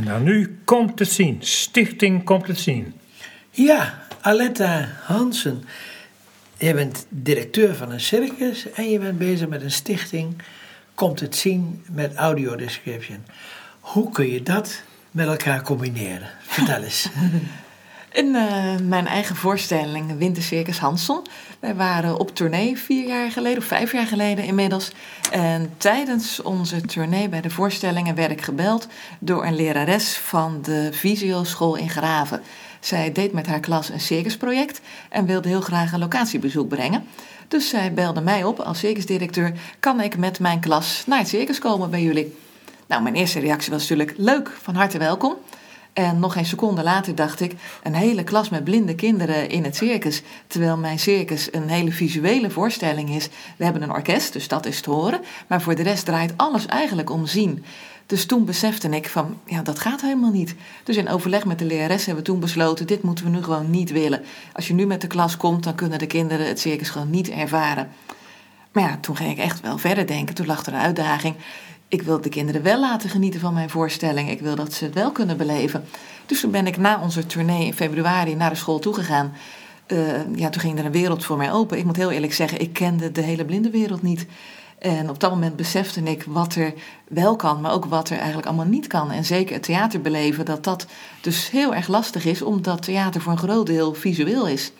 En dan nu komt het zien. Stichting komt het zien. Ja, Aletta Hansen. Je bent directeur van een circus en je bent bezig met een stichting. Komt het zien met audiodescription. Hoe kun je dat met elkaar combineren? Vertel eens. In uh, mijn eigen voorstelling Wintercircus Hanson. Wij waren op tournee vier jaar geleden, of vijf jaar geleden inmiddels. En tijdens onze tournee bij de voorstellingen werd ik gebeld door een lerares van de Visio-school in Graven. Zij deed met haar klas een circusproject en wilde heel graag een locatiebezoek brengen. Dus zij belde mij op als circusdirecteur: kan ik met mijn klas naar het circus komen bij jullie? Nou, mijn eerste reactie was natuurlijk leuk, van harte welkom. En nog geen seconde later dacht ik: een hele klas met blinde kinderen in het circus. Terwijl mijn circus een hele visuele voorstelling is. We hebben een orkest, dus dat is te horen. Maar voor de rest draait alles eigenlijk om zien. Dus toen besefte ik van, ja, dat gaat helemaal niet. Dus in overleg met de lerares hebben we toen besloten, dit moeten we nu gewoon niet willen. Als je nu met de klas komt, dan kunnen de kinderen het circus gewoon niet ervaren. Maar ja, toen ging ik echt wel verder denken. Toen lag er een uitdaging. Ik wil de kinderen wel laten genieten van mijn voorstelling. Ik wil dat ze het wel kunnen beleven. Dus toen ben ik na onze tournee in februari naar de school toegegaan. Uh, ja, toen ging er een wereld voor mij open. Ik moet heel eerlijk zeggen, ik kende de hele blinde wereld niet. En op dat moment besefte ik wat er wel kan, maar ook wat er eigenlijk allemaal niet kan. En zeker het theater beleven, dat dat dus heel erg lastig is, omdat theater voor een groot deel visueel is.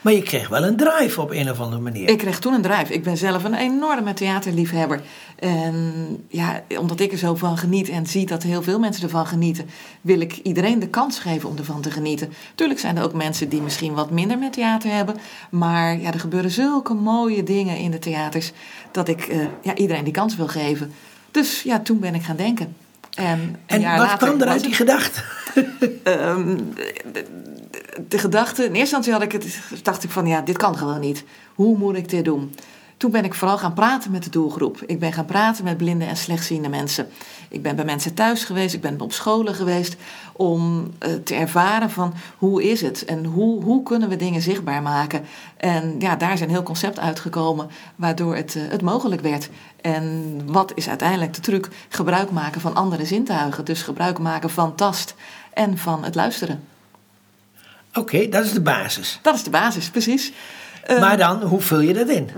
Maar je kreeg wel een drive op een of andere manier. Ik kreeg toen een drive. Ik ben zelf een enorme theaterliefhebber. En ja, omdat ik er zo van geniet en zie dat heel veel mensen ervan genieten, wil ik iedereen de kans geven om ervan te genieten. Tuurlijk zijn er ook mensen die misschien wat minder met theater hebben. Maar ja, er gebeuren zulke mooie dingen in de theaters dat ik uh, ja, iedereen die kans wil geven. Dus ja, toen ben ik gaan denken. En, en wat later, kwam er uit die gedachte? um, de gedachte, in eerste instantie had ik het, dacht ik van ja, dit kan gewoon niet. Hoe moet ik dit doen? Toen ben ik vooral gaan praten met de doelgroep. Ik ben gaan praten met blinde en slechtziende mensen. Ik ben bij mensen thuis geweest, ik ben op scholen geweest om uh, te ervaren van hoe is het en hoe, hoe kunnen we dingen zichtbaar maken. En ja, daar is een heel concept uitgekomen waardoor het, uh, het mogelijk werd. En wat is uiteindelijk de truc? Gebruik maken van andere zintuigen. Dus gebruik maken van tast en van het luisteren. Oké, dat is de basis. Dat is de basis, precies. Maar ehm, dan, hoe vul je dat in?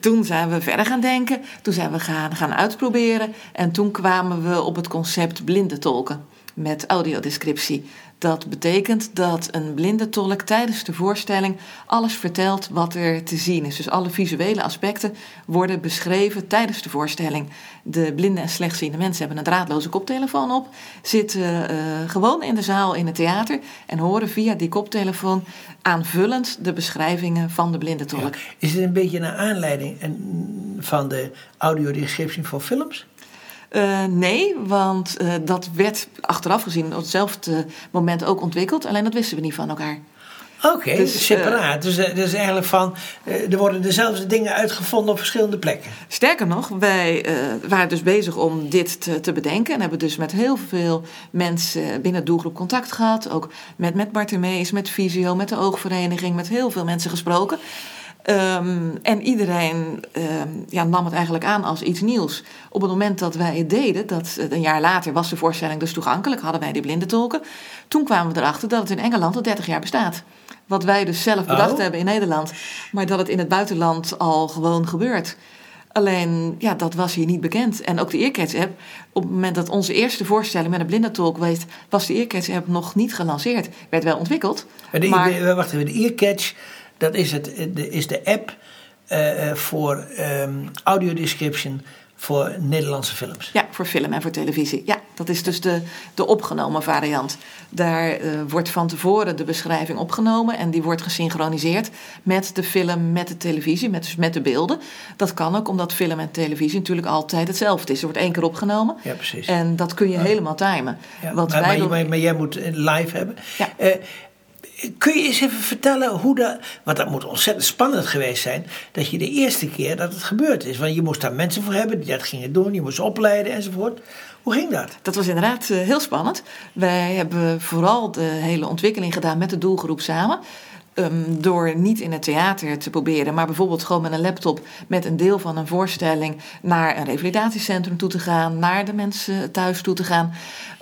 Toen zijn we verder gaan denken. Toen zijn we gaan, gaan uitproberen. En toen kwamen we op het concept blinde tolken met audiodescriptie. Dat betekent dat een blinde tolk tijdens de voorstelling alles vertelt wat er te zien is. Dus alle visuele aspecten worden beschreven tijdens de voorstelling. De blinde en slechtziende mensen hebben een draadloze koptelefoon op, zitten uh, gewoon in de zaal in het theater en horen via die koptelefoon aanvullend de beschrijvingen van de blinde tolk. Is het een beetje een aanleiding van de audiodescriptie voor films? Uh, nee, want uh, dat werd achteraf gezien op hetzelfde moment ook ontwikkeld. Alleen dat wisten we niet van elkaar. Oké, okay, dus, separaat. Uh, dus, dus eigenlijk van, er worden dezelfde dingen uitgevonden op verschillende plekken. Sterker nog, wij waren dus bezig om dit te, te, bedenken. En hebben dus met heel veel mensen binnen de doelgroep contact gehad. Ook met, met Bartimeus, met Visio, met de Oogvereniging, met heel veel mensen gesproken. Um, en iedereen um, ja, nam het eigenlijk aan als iets nieuws. Op het moment dat wij het deden, dat een jaar later was de voorstelling dus toegankelijk, hadden wij die blindentolken. Toen kwamen we erachter dat het in Engeland al 30 jaar bestaat. Wat wij dus zelf bedacht oh. hebben in Nederland, maar dat het in het buitenland al gewoon gebeurt. Alleen, ja, dat was hier niet bekend. En ook de Earcatch-app, op het moment dat onze eerste voorstelling met een blindentolk was, was de Earcatch-app nog niet gelanceerd. Werd wel ontwikkeld. De, maar... Wacht even, de Earcatch dat is, het, de, is de app uh, voor um, audiodescription voor Nederlandse films. Ja, voor film en voor televisie. Ja, dat is dus de, de opgenomen variant. Daar uh, wordt van tevoren de beschrijving opgenomen en die wordt gesynchroniseerd met de film, met de televisie, met, dus met de beelden. Dat kan ook omdat film en televisie natuurlijk altijd hetzelfde is. Er wordt één keer opgenomen. Ja, precies. En dat kun je helemaal timen. Ja, maar, wij maar, maar, maar, jij moet live hebben. Ja. Uh, Kun je eens even vertellen hoe dat. Want dat moet ontzettend spannend geweest zijn. Dat je de eerste keer dat het gebeurd is. Want je moest daar mensen voor hebben die dat gingen doen. Je moest opleiden enzovoort. Hoe ging dat? Dat was inderdaad eh, heel spannend. Wij hebben vooral de hele ontwikkeling gedaan met de doelgroep samen. Ehm, door niet in het theater te proberen, maar bijvoorbeeld gewoon met een laptop met een deel van een voorstelling naar een revalidatiecentrum toe te gaan, naar de mensen thuis toe te gaan.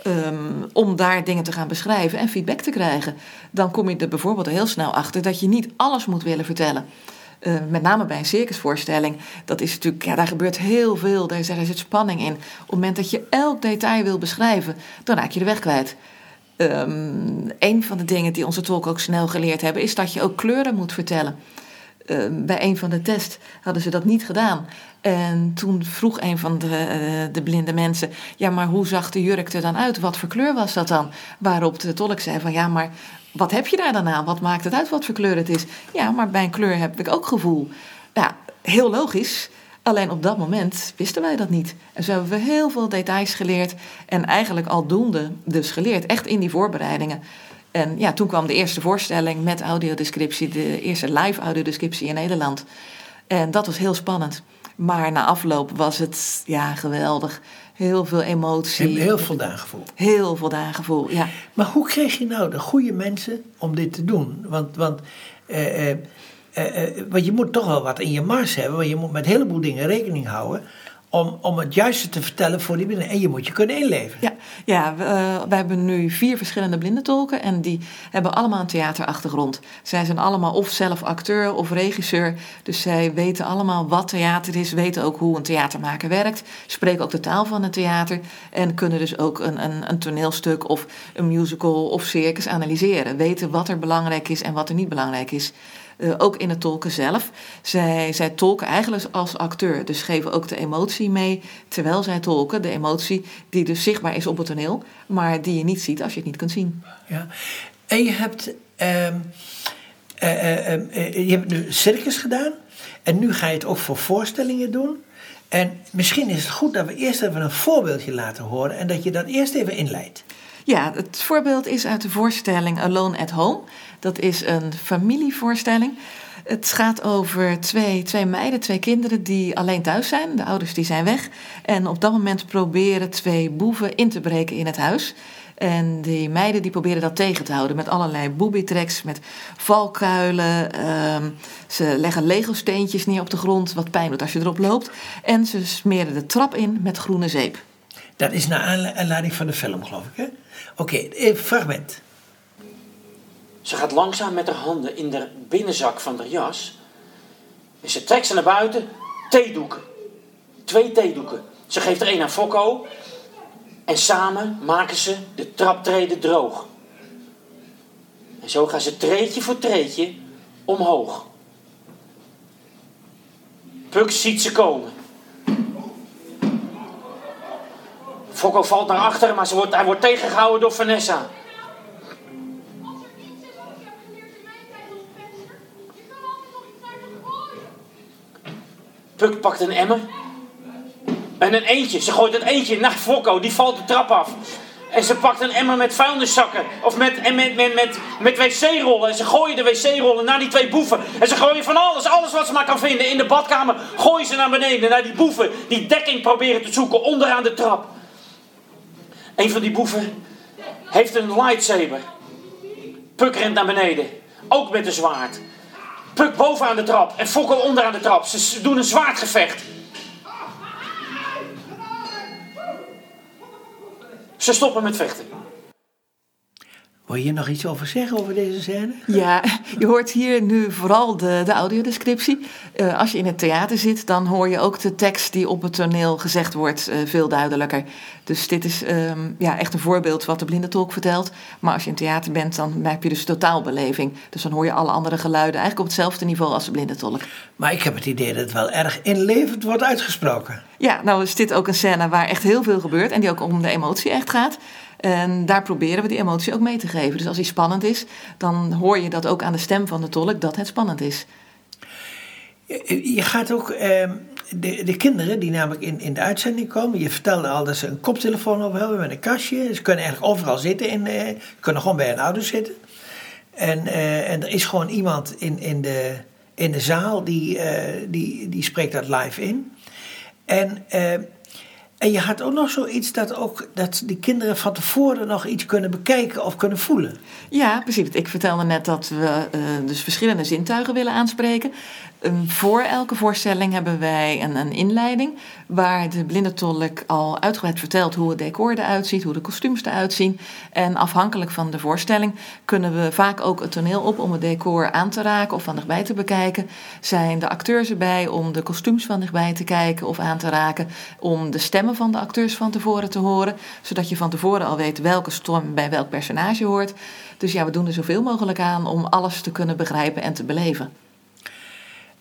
Ehm, om daar dingen te gaan beschrijven en feedback te krijgen. Dan kom je er bijvoorbeeld heel snel achter dat je niet alles moet willen vertellen. Uh, met name bij een circusvoorstelling, dat is natuurlijk, ja, daar gebeurt heel veel, daar, daar zit spanning in. Op het moment dat je elk detail wil beschrijven, dan raak je de weg kwijt. Um, een van de dingen die onze tolken ook snel geleerd hebben, is dat je ook kleuren moet vertellen. Uh, bij een van de tests hadden ze dat niet gedaan. En toen vroeg een van de, uh, de blinde mensen: Ja, maar hoe zag de jurk er dan uit? Wat voor kleur was dat dan? Waarop de tolk zei: van ja, maar wat heb je daar dan aan? Wat maakt het uit wat voor kleur het is? Ja, maar bij een kleur heb ik ook gevoel. Ja, heel logisch. Alleen op dat moment wisten wij dat niet. En zo hebben we heel veel details geleerd. En eigenlijk aldoende dus geleerd. Echt in die voorbereidingen. En ja, toen kwam de eerste voorstelling met audiodescriptie. De eerste live audiodescriptie in Nederland. En dat was heel spannend. Maar na afloop was het ja, geweldig. Heel veel emotie. Heel, heel voldaan gevoel. Heel voldaan gevoel, ja. Maar hoe kreeg je nou de goede mensen om dit te doen? Want, want, eh, eh, eh, want je moet toch wel wat in je mars hebben. Want je moet met een heleboel dingen rekening houden om, om het juiste te vertellen voor die blinden. En je moet je kunnen inleven. Ja, ja we, uh, wij hebben nu vier verschillende blindentolken. En die hebben allemaal een theaterachtergrond. Zij zijn allemaal of zelf acteur of regisseur. Dus zij weten allemaal wat theater is. Weten ook hoe een theatermaker werkt. Spreken ook de taal van het theater. En kunnen dus ook een, een, een toneelstuk of een musical of circus analyseren. Weten wat er belangrijk is en wat er niet belangrijk is. Uh, ook in het tolken zelf. Zij, zij tolken eigenlijk als acteur, dus geven ook de emotie mee terwijl zij tolken. De emotie die dus zichtbaar is op het toneel, maar die je niet ziet als je het niet kunt zien. Ja. En je hebt, uh, uh, je hebt nu circus gedaan en nu ga je het ook voor voorstellingen doen. En misschien is het goed dat we eerst even een voorbeeldje laten horen en dat je dat eerst even inleidt. Ja, het voorbeeld is uit de voorstelling Alone at Home. Dat is een familievoorstelling. Het gaat over twee, twee meiden, twee kinderen die alleen thuis zijn. De ouders die zijn weg. En op dat moment proberen twee boeven in te breken in het huis. En die meiden die proberen dat tegen te houden met allerlei booby-tracks, met valkuilen. Ehm, ze leggen Lego-steentjes neer op de grond, wat pijn doet als je erop loopt. En ze smeren de trap in met groene zeep. Dat is naar aanleiding van de film, geloof ik? Oké, okay, fragment. Ze gaat langzaam met haar handen in de binnenzak van haar jas. En ze trekt ze naar buiten. Theedoeken. Twee theedoeken. Ze geeft er een aan Fokko. En samen maken ze de traptreden droog. En zo gaan ze treetje voor treetje omhoog. Puk ziet ze komen. Fokko valt naar achteren, maar ze wordt, hij wordt tegengehouden door Vanessa. Puk pakt een emmer. En een eentje. Ze gooit het eentje naar Fokko. Die valt de trap af. En ze pakt een emmer met vuilniszakken. Of met, met, met, met, met wc-rollen. En ze gooien de wc-rollen naar die twee boeven. En ze gooien van alles. Alles wat ze maar kan vinden. In de badkamer gooien ze naar beneden. Naar die boeven. Die dekking proberen te zoeken. Onderaan de trap. Een van die boeven heeft een lightsaber. Puk rent naar beneden. Ook met een zwaard. Puk bovenaan de trap en Fokko onderaan de trap. Ze doen een zwaardgevecht. Ze stoppen met vechten. Wil je hier nog iets over zeggen, over deze scène? Ja, je hoort hier nu vooral de, de audiodescriptie. Uh, als je in het theater zit, dan hoor je ook de tekst die op het toneel gezegd wordt uh, veel duidelijker. Dus dit is um, ja, echt een voorbeeld wat de blinde tolk vertelt. Maar als je in theater bent, dan heb je dus totaalbeleving. Dus dan hoor je alle andere geluiden eigenlijk op hetzelfde niveau als de blinde tolk. Maar ik heb het idee dat het wel erg inlevend wordt uitgesproken. Ja, nou is dit ook een scène waar echt heel veel gebeurt en die ook om de emotie echt gaat. En daar proberen we die emotie ook mee te geven. Dus als die spannend is, dan hoor je dat ook aan de stem van de tolk dat het spannend is. Je gaat ook eh, de, de kinderen die namelijk in, in de uitzending komen. Je vertelde al dat ze een koptelefoon op hebben met een kastje. Ze kunnen eigenlijk overal zitten. In, eh, ze kunnen gewoon bij hun ouders zitten. En, eh, en er is gewoon iemand in, in, de, in de zaal die, eh, die, die spreekt dat live in. En eh, En je had ook nog zoiets dat, ook, dat die kinderen van tevoren nog iets kunnen bekijken of kunnen voelen. Ja, precies. Ik vertelde net dat we uh, dus verschillende zintuigen willen aanspreken. Voor elke voorstelling hebben wij een, een inleiding waar de blinde tolk al uitgebreid vertelt hoe het decor eruit ziet, hoe de kostuums eruit zien. En afhankelijk van de voorstelling kunnen we vaak ook het toneel op om het decor aan te raken of van dichtbij te bekijken. Zijn de acteurs erbij om de kostuums van dichtbij te kijken of aan te raken, om de stemmen van de acteurs van tevoren te horen, zodat je van tevoren al weet welke stem bij welk personage hoort. Dus ja, we doen er zoveel mogelijk aan om alles te kunnen begrijpen en te beleven.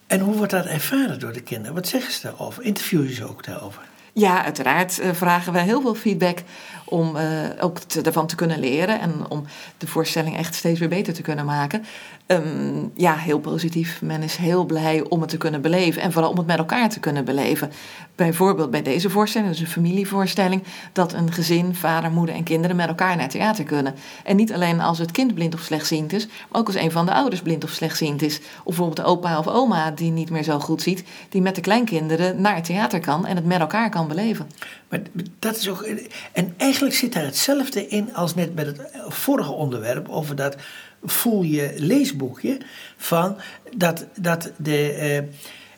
En hoe wordt dat ervaren door de kinderen? Wat zeggen ze daarover? Interviewen ze ook daarover? Ja, uiteraard uh, vragen we heel veel feedback om uh, ook ervan te kunnen leren en om de voorstelling echt steeds weer beter te kunnen maken. Um, ja, heel positief. Men is heel blij om het te kunnen beleven en vooral om het met elkaar te kunnen beleven. Bijvoorbeeld bij deze voorstelling, dus een familievoorstelling, dat een gezin, vader, moeder en kinderen met elkaar naar theater kunnen. En niet alleen als het kind blind of slechtziend is, maar ook als een van de ouders blind of slechtziend is. Of bijvoorbeeld de opa of oma die niet meer zo goed ziet, die met de kleinkinderen naar het theater kan en het met elkaar kan beleven. Maar dat is ook. En eigenlijk zit daar hetzelfde in als net met het vorige onderwerp over dat voel je leesboekje. Van dat, dat de, uh,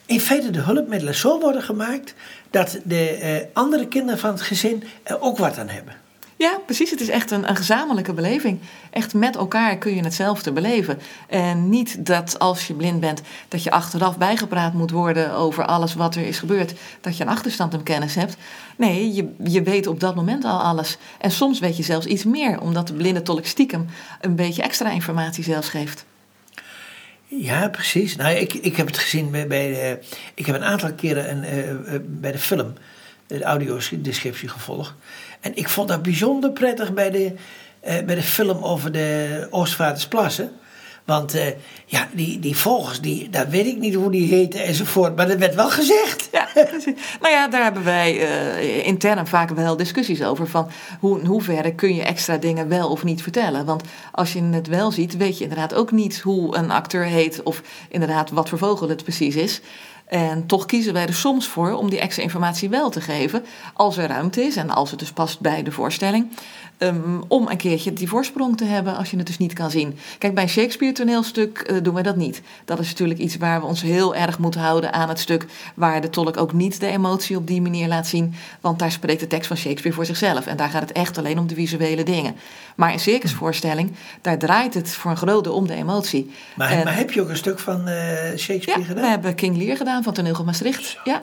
in feite de hulpmiddelen zo worden gemaakt dat de uh, andere kinderen van het gezin er ook wat aan hebben. Ja, precies. Het is echt een, een, gezamenlijke beleving. Echt met elkaar kun je hetzelfde beleven. En niet dat als je blind bent, dat je achteraf bijgepraat moet worden over alles wat er is gebeurd, dat je een achterstand in kennis hebt. Nee, je, je weet op dat moment al alles. En soms weet je zelfs iets meer, omdat de blinde tolk stiekem een beetje extra informatie zelfs geeft. Ja, precies. Nou, ik, ik heb het gezien bij, de, ik heb een aantal keren een, uh, bij de film de audiodescriptie gevolgd. En ik vond dat bijzonder prettig bij de, uh, bij de film over de Oostvaardersplassen. Want uh, ja, die, die vogels, die, dat weet ik niet hoe die heten enzovoort. Maar dat werd wel gezegd. Ja, nou ja, daar hebben wij uh, intern vaak wel discussies over. Van hoe, in hoeverre kun je extra dingen wel of niet vertellen. Want als je het wel ziet, weet je inderdaad ook niet hoe een acteur heet. Of inderdaad wat voor vogel het precies is. En toch kiezen wij er soms voor om die extra informatie wel te geven, als er ruimte is en als het dus past bij de voorstelling. Um, om een keertje die voorsprong te hebben als je het dus niet kan zien. Kijk, bij een Shakespeare toneelstuk uh, doen wij dat niet. Dat is natuurlijk iets waar we ons heel erg moeten houden aan het stuk waar de tolk ook niet de emotie op die manier laat zien. Want daar spreekt de tekst van Shakespeare voor zichzelf. En daar gaat het echt alleen om de visuele dingen. Maar een circusvoorstelling, daar draait het voor een groot deel om de emotie. Maar, en, maar, heb je ook een stuk van uh, Shakespeare ja, gedaan? We hebben King Lear gedaan van Toneel Maastricht. Ja.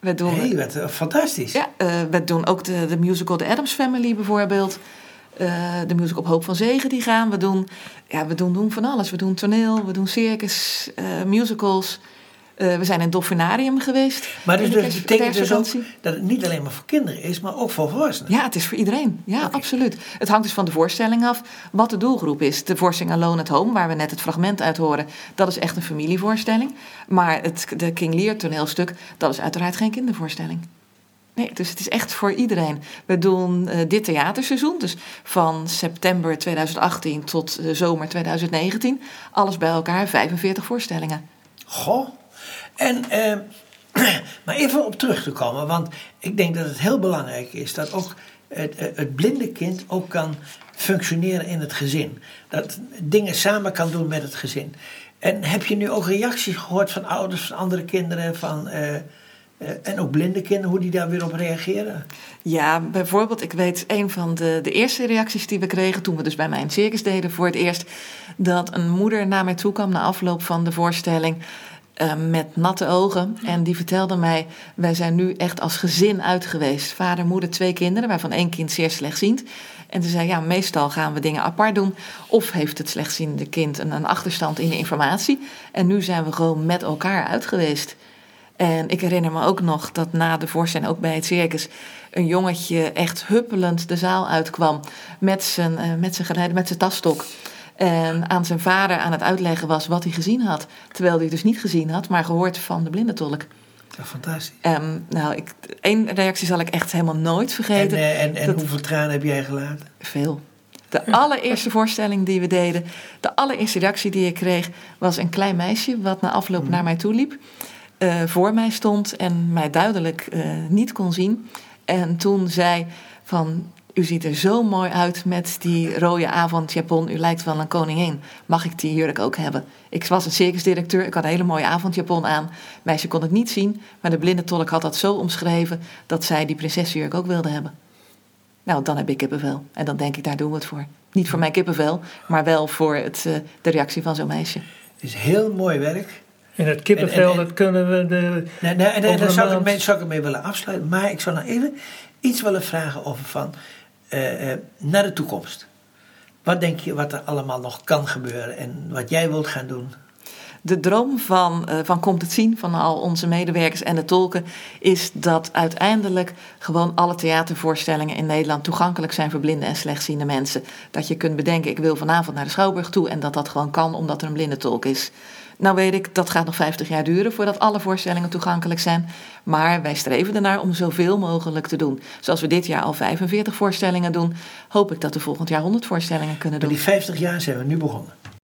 We doen, hey, wat uh, fantastisch. Ja, uh, we doen ook de, de musical The Adams Family bijvoorbeeld. Uh, de musical Op Hoop van Zegen die gaan. We doen, ja, we doen, doen van alles. We doen toneel, we doen circus, musicals. We zijn in het Dolfinarium geweest. Maar dus, dus betekent dus ook dat het niet alleen maar voor kinderen is, maar ook voor volwassenen? Ja, het is voor iedereen. Ja, okay. absoluut. Het hangt dus van de voorstelling af wat de doelgroep is. De voorstelling Alone at Home, waar we net het fragment uit horen, dat is echt een familievoorstelling. Maar het de King Lear toneelstuk, dat is uiteraard geen kindervoorstelling. Nee, dus het is echt voor iedereen. We doen uh, dit theaterseizoen, dus van september 2018 tot uh, zomer 2019. Alles bij elkaar, 45 voorstellingen. Goh. En, uh, maar even op terug te komen, want ik denk dat het heel belangrijk is dat ook het, het blinde kind ook kan functioneren in het gezin. Dat dingen samen kan doen met het gezin. En heb je nu ook reacties gehoord van ouders van andere kinderen van... Uh, en ook blinde kinderen, hoe die daar weer op reageren? Ja, bijvoorbeeld, ik weet een van de, de eerste reacties die we kregen toen we dus bij mijn circus deden voor het eerst, dat een moeder naar mij toe kwam na afloop van de voorstelling. Uh, met natte ogen. En die vertelde mij: Wij zijn nu echt als gezin uit geweest. Vader, moeder, twee kinderen, waarvan één kind zeer slechtziend. En ze zei: Ja, meestal gaan we dingen apart doen. Of heeft het slechtziende kind een, een achterstand in de informatie. En nu zijn we gewoon met elkaar uit geweest. En ik herinner me ook nog dat na de voorstelling, ook bij het circus, een jongetje echt huppelend de zaal uitkwam met zijn, uh, met zijn geleider, met zijn tasstok. En aan zijn vader aan het uitleggen was wat hij gezien had. Terwijl hij het dus niet gezien had, maar gehoord van de blindentolk. Ja, fantastisch. Um, nou, ik, één reactie zal ik echt helemaal nooit vergeten. En, uh, en, en dat, hoeveel tranen heb jij gelaten? Veel. De allereerste voorstelling die we deden, de allereerste reactie die ik kreeg, was een klein meisje wat na afloop mm. naar mij toe liep uh, voor mij stond en mij duidelijk uh, niet kon zien. En toen zei van, u ziet er zo mooi uit met die rode avondjapon. U lijkt wel een koningin. Mag ik die jurk ook hebben? Ik was een circusdirecteur. Ik had een hele mooie avondjapon aan. Meisje kon het niet zien. Maar de blinde tolk had dat zo omschreven... dat zij die prinsesjurk ook wilde hebben. Nou, dan heb ik kippenvel. En dan denk ik, daar doen we het voor. Niet voor mijn kippenvel, maar wel voor het, uh, de reactie van zo'n meisje. Het is heel mooi werk. En het kippenvel, dat kunnen we de... Nee, nee, en, daar zou, ik mee, zou ik mee willen afsluiten. Maar ik zou nog even iets willen vragen over van... Uh, naar de toekomst. Wat denk je wat er allemaal nog kan gebeuren en wat jij wilt gaan doen? De droom van, uh, van Komt het Zien, van al onze medewerkers en de tolken, is dat uiteindelijk gewoon alle theatervoorstellingen in Nederland toegankelijk zijn voor blinde en slechtziende mensen. Dat je kunt bedenken, ik wil vanavond naar de Schouwburg toe en dat dat gewoon kan omdat er een blinde tolk is. Nou weet ik, dat gaat nog 50 jaar duren voordat alle voorstellingen toegankelijk zijn. Maar wij streven ernaar om zoveel mogelijk te doen. Zoals we dit jaar al 45 voorstellingen doen, hoop ik dat we volgend jaar 100 voorstellingen kunnen doen. Maar die 50 jaar zijn we nu begonnen.